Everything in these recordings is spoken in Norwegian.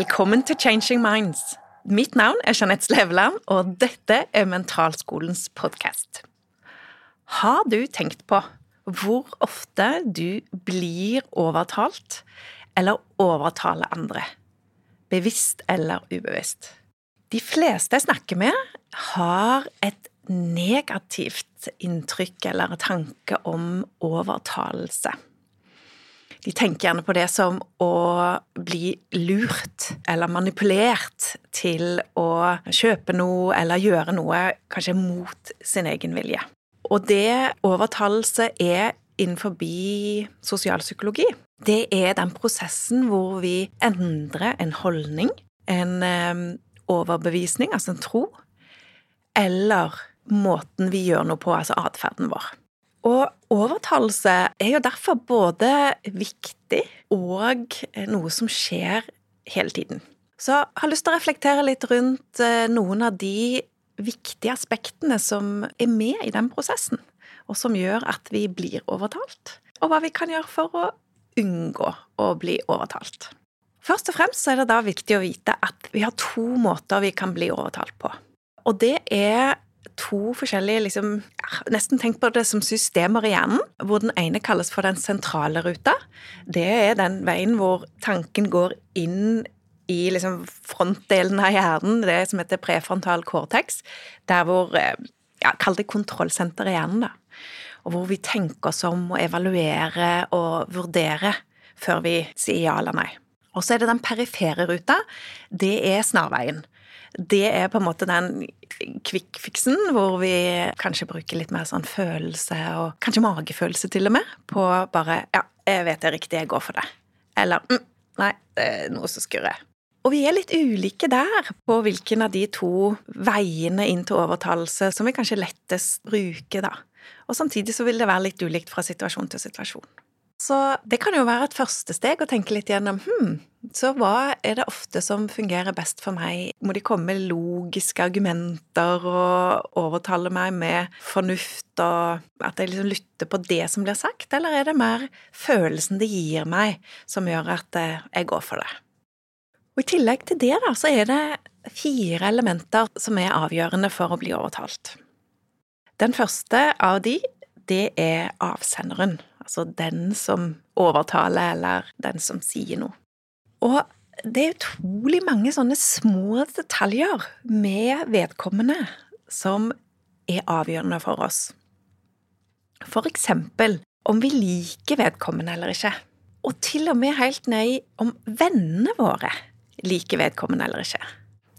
Velkommen til Changing Minds. Mitt navn er Jeanette Sleveland, og dette er Mentalskolens podkast. Har du tenkt på hvor ofte du blir overtalt eller overtaler andre? Bevisst eller ubevisst? De fleste jeg snakker med, har et negativt inntrykk eller tanke om overtalelse. De tenker gjerne på det som å bli lurt eller manipulert til å kjøpe noe eller gjøre noe kanskje mot sin egen vilje. Og det overtalelse er innenfor sosialpsykologi. Det er den prosessen hvor vi endrer en holdning, en eh, overbevisning, altså en tro, eller måten vi gjør noe på, altså atferden vår. Og overtalelse er jo derfor både viktig og noe som skjer hele tiden. Så jeg har lyst til å reflektere litt rundt eh, noen av de viktige aspektene som er med i den prosessen, og som gjør at vi blir overtalt, og hva vi kan gjøre for å unngå å bli overtalt. Først og fremst er det da viktig å vite at vi har to måter vi kan bli overtalt på. Og det er to forskjellige liksom, Nesten tenk på det som systemer i hjernen, hvor den ene kalles for den sentrale ruta. Det er den veien hvor tanken går inn i liksom frontdelen av hjernen, det som heter prefrontal cortex, der hvor eh, ja, Kall det kontrollsenter i hjernen, da. Og hvor vi tenker oss om å evaluere og vurdere før vi sier ja eller nei. Og så er det den perifere ruta. Det er snarveien det er på en måte den kvikkfiksen hvor vi kanskje bruker litt mer sånn følelse, og kanskje magefølelse til og med, på bare ja, jeg vet det er riktig, jeg går for det. Eller mm, nei, det er noe som skurrer. Og vi er litt ulike der på hvilken av de to veiene inn til overtalelse som vi kanskje lettest bruker, da. Og samtidig så vil det være litt ulikt fra situasjon til situasjon. Så det kan jo være et første steg å tenke litt gjennom hm, så hva er det ofte som fungerer best for meg? Må de komme med logiske argumenter og overtale meg med fornuft, og at jeg liksom lytter på det som blir sagt, eller er det mer følelsen det gir meg, som gjør at eh, jeg går for det? Og I tillegg til det, da, så er det fire elementer som er avgjørende for å bli overtalt. Den første av de, det er avsenderen altså den som overtaler, eller den som sier noe. Og det er utrolig mange sånne små detaljer med vedkommende som er avgjørende for oss. For eksempel om vi liker vedkommende eller ikke. Og til og med helt ned om vennene våre liker vedkommende eller ikke.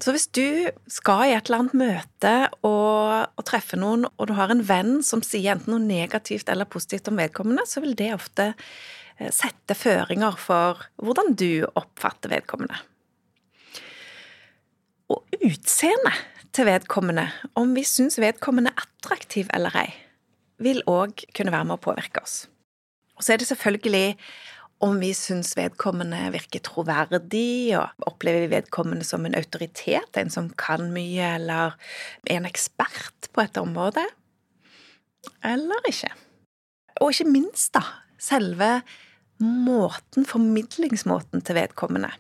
Så hvis du skal i et eller annet møte og, og, treffe noen, og du har en venn som sier enten noe negativt eller positivt om vedkommende, så vil det ofte eh, sette føringer for hvordan du oppfatter vedkommende. Og utseendet til vedkommende, om vi syns vedkommende er attraktiv eller ei, vil òg kunne være med å påvirke oss. Og så er det selvfølgelig om vi syns vedkommende virker troverdig, og opplever vi vedkommende som en autoritet, en som kan mye, eller er en ekspert på et område, eller ikke. Og ikke minst, da, selve måten, formidlingsmåten til vedkommende.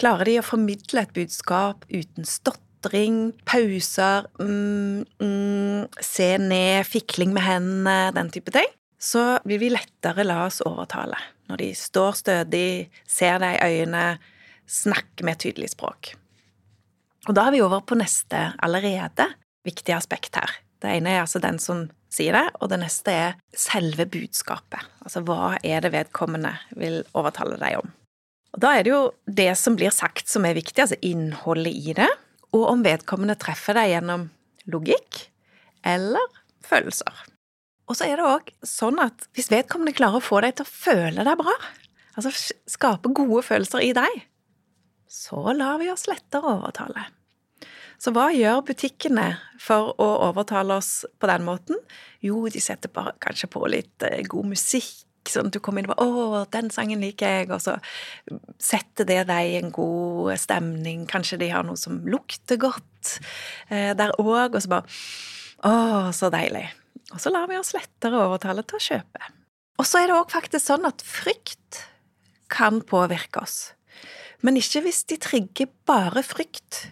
Klarer de å formidle et budskap uten stotring, pauser, mm, mm, se ned, fikling med hendene, den type ting? Så vil vi lettere la oss overtale. Når de står stødig, ser deg i øynene, snakker med tydelig språk. Og da er vi over på neste allerede viktige aspekt her. Det ene er altså den som sier det, og det neste er selve budskapet. Altså hva er det vedkommende vil overtale deg om? Og da er det jo det som blir sagt som er viktig, altså innholdet i det, og om vedkommende treffer deg gjennom logikk eller følelser. Og så er det òg sånn at hvis vedkommende klarer å få deg til å føle deg bra, altså skape gode følelser i deg, så lar vi oss lettere overtale. Så hva gjør butikkene for å overtale oss på den måten? Jo, de setter bare kanskje på litt eh, god musikk, sånn at du kommer inn og bare 'Å, den sangen liker jeg', og så setter det deg i en god stemning. Kanskje de har noe som lukter godt eh, der òg, og så bare 'Å, så deilig'. Og så lar vi oss lettere overtale til å kjøpe. Og så er det òg faktisk sånn at frykt kan påvirke oss. Men ikke hvis de trigger bare frykt.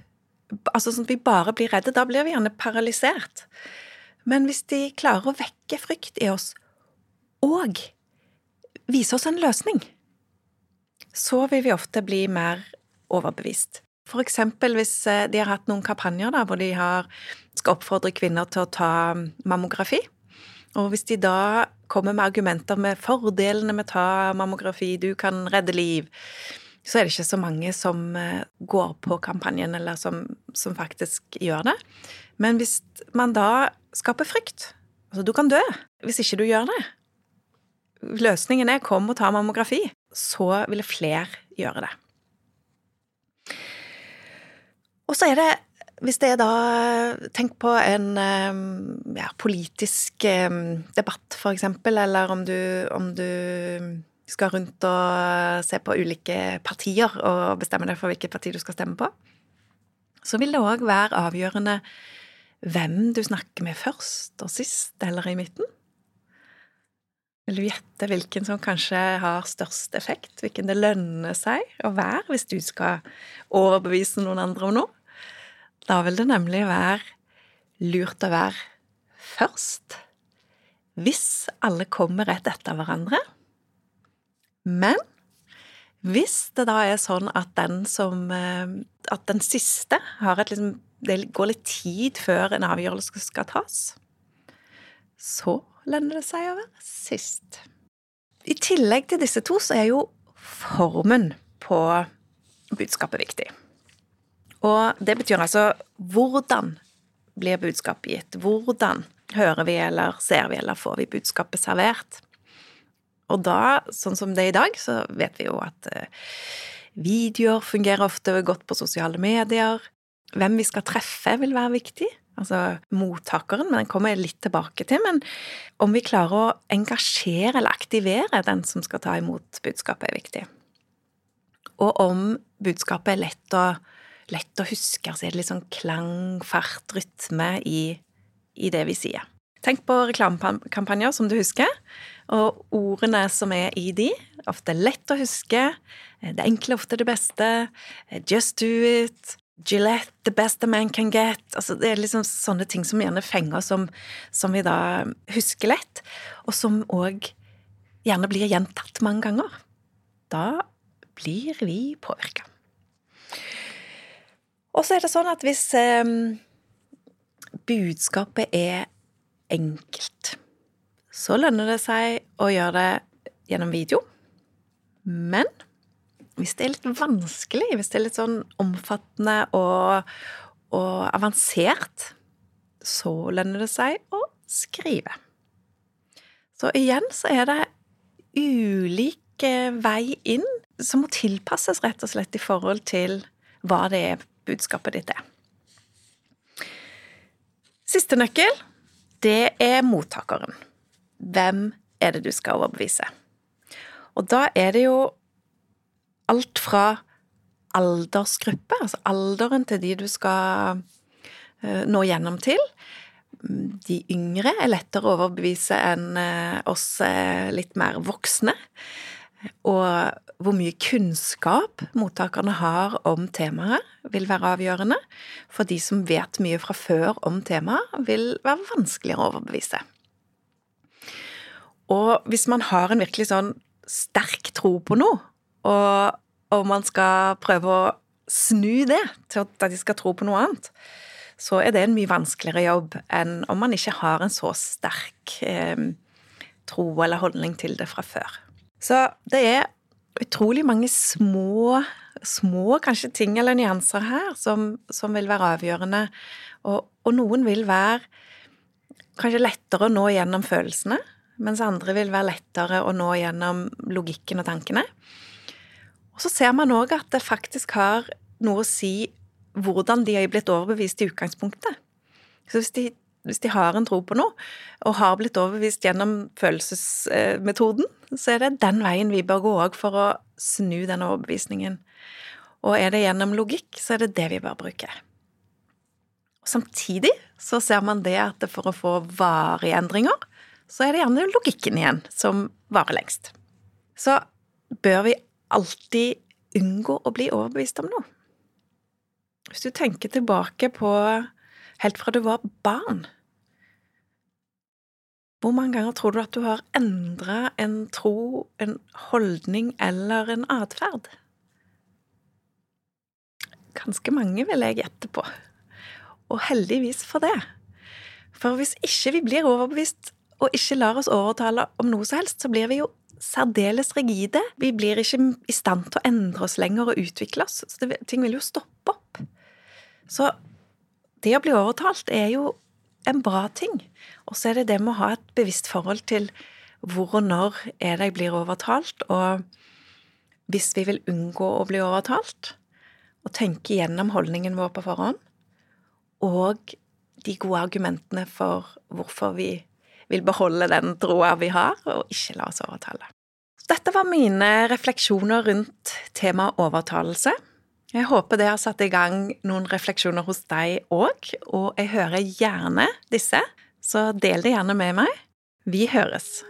Altså sånn at vi bare blir redde. Da blir vi gjerne paralysert. Men hvis de klarer å vekke frykt i oss, og vise oss en løsning, så vil vi ofte bli mer overbevist. Eksempel hvis eh, de har hatt noen kampanjer da, hvor de har, skal oppfordre kvinner til å ta mammografi. Og hvis de da kommer med argumenter med fordelene med å ta mammografi, du kan redde liv, så er det ikke så mange som eh, går på kampanjen, eller som, som faktisk gjør det. Men hvis man da skaper frykt Altså, du kan dø hvis ikke du gjør det. Løsningen er kom og ta mammografi. Så ville flere gjøre det. Og så er det hvis det er da Tenk på en eh, ja, politisk eh, debatt, for eksempel, eller om du, om du skal rundt og se på ulike partier og bestemme deg for hvilket parti du skal stemme på, så vil det òg være avgjørende hvem du snakker med først og sist, eller i midten. Vil du gjette hvilken som kanskje har størst effekt, hvilken det lønner seg å være hvis du skal overbevise noen andre om noe? Da vil det nemlig være lurt å være først, hvis alle kommer rett etter hverandre. Men hvis det da er sånn at den som eh, At den siste har et liksom Det går litt tid før en avgjørelse skal tas, så lønner det seg å være sist. I tillegg til disse to, så er jo formen på budskapet viktig. Og det betyr altså hvordan blir budskapet gitt? Hvordan hører vi eller ser vi eller får vi budskapet servert? Og da, sånn som det er i dag, så vet vi jo at eh, videoer fungerer ofte godt på sosiale medier. Hvem vi skal treffe, vil være viktig. Altså mottakeren, men den kommer jeg litt tilbake til. Men om vi klarer å engasjere eller aktivere den som skal ta imot budskapet, er viktig. Og om budskapet er lett å, lett å huske, så er det litt sånn klang, fart, rytme i, i det vi sier. Tenk på reklamekampanjer som du husker, og ordene som er i de. Ofte lett å huske. Det enkle ofte det beste. Just do it. Gillette, the best a man can get. Altså, det er liksom sånne ting som gjerne fenger, som, som vi da husker lett, og som òg gjerne blir gjentatt mange ganger. Da blir vi påvirka. Og så er det sånn at hvis eh, budskapet er enkelt. Så lønner det seg å gjøre det gjennom video. Men hvis det er litt vanskelig, hvis det er litt sånn omfattende og, og avansert, så lønner det seg å skrive. Så igjen så er det ulike vei inn som må tilpasses rett og slett i forhold til hva det er budskapet ditt er. Siste nøkkel det er mottakeren. Hvem er det du skal overbevise? Og da er det jo alt fra aldersgruppe, altså alderen til de du skal eh, nå gjennom til. De yngre er lettere å overbevise enn eh, oss eh, litt mer voksne. Og hvor mye kunnskap mottakerne har om temaet, vil være avgjørende. For de som vet mye fra før om temaet, vil være vanskeligere å overbevise. Og hvis man har en virkelig sånn sterk tro på noe, og, og man skal prøve å snu det til at de skal tro på noe annet, så er det en mye vanskeligere jobb enn om man ikke har en så sterk eh, tro eller holdning til det fra før. Så det er utrolig mange små, små kanskje ting eller nyanser her som, som vil være avgjørende. Og, og, noen vil være kanskje lettere å nå gjennom følelsene, mens andre vil være lettere å nå gjennom logikken og tankene. Og så ser man òg at det faktisk har noe å si hvordan de har blitt overbevist i utgangspunktet. Så hvis de hvis de har en tro på noe, og har blitt overbevist gjennom følelsesmetoden, så er det den veien vi bør gå òg for å snu den overbevisningen. Og er det gjennom logikk, så er det det vi bør bruke. Samtidig så ser man det at for å få varige endringer, så er det gjerne logikken igjen som varer lengst. Så bør vi alltid unngå å bli overbevist om noe. Hvis du tenker tilbake på helt fra du var barn Hvor mange ganger tror du at du har endra en tro, en holdning eller en atferd? Ganske mange, vil jeg gjette på. Og heldigvis for det. For hvis ikke vi blir overbevist og ikke lar oss overtale om noe som helst, så blir vi jo særdeles rigide. Vi blir ikke i stand til å endre oss lenger og utvikle oss. Så det, ting vil jo stoppe opp. Så det å bli overtalt er jo en bra ting. Og så er det det med å ha et bevisst forhold til hvor og når er det jeg blir overtalt, og hvis vi vil unngå å bli overtalt, og tenke gjennom holdningen vår på forhånd, og de gode argumentene for hvorfor vi vil beholde den troa vi har, og ikke la oss overtale. Dette var mine refleksjoner rundt temaet overtalelse. Jeg håper det har satt i gang noen refleksjoner hos deg òg, og jeg hører gjerne disse, så del det gjerne med meg. Vi høres!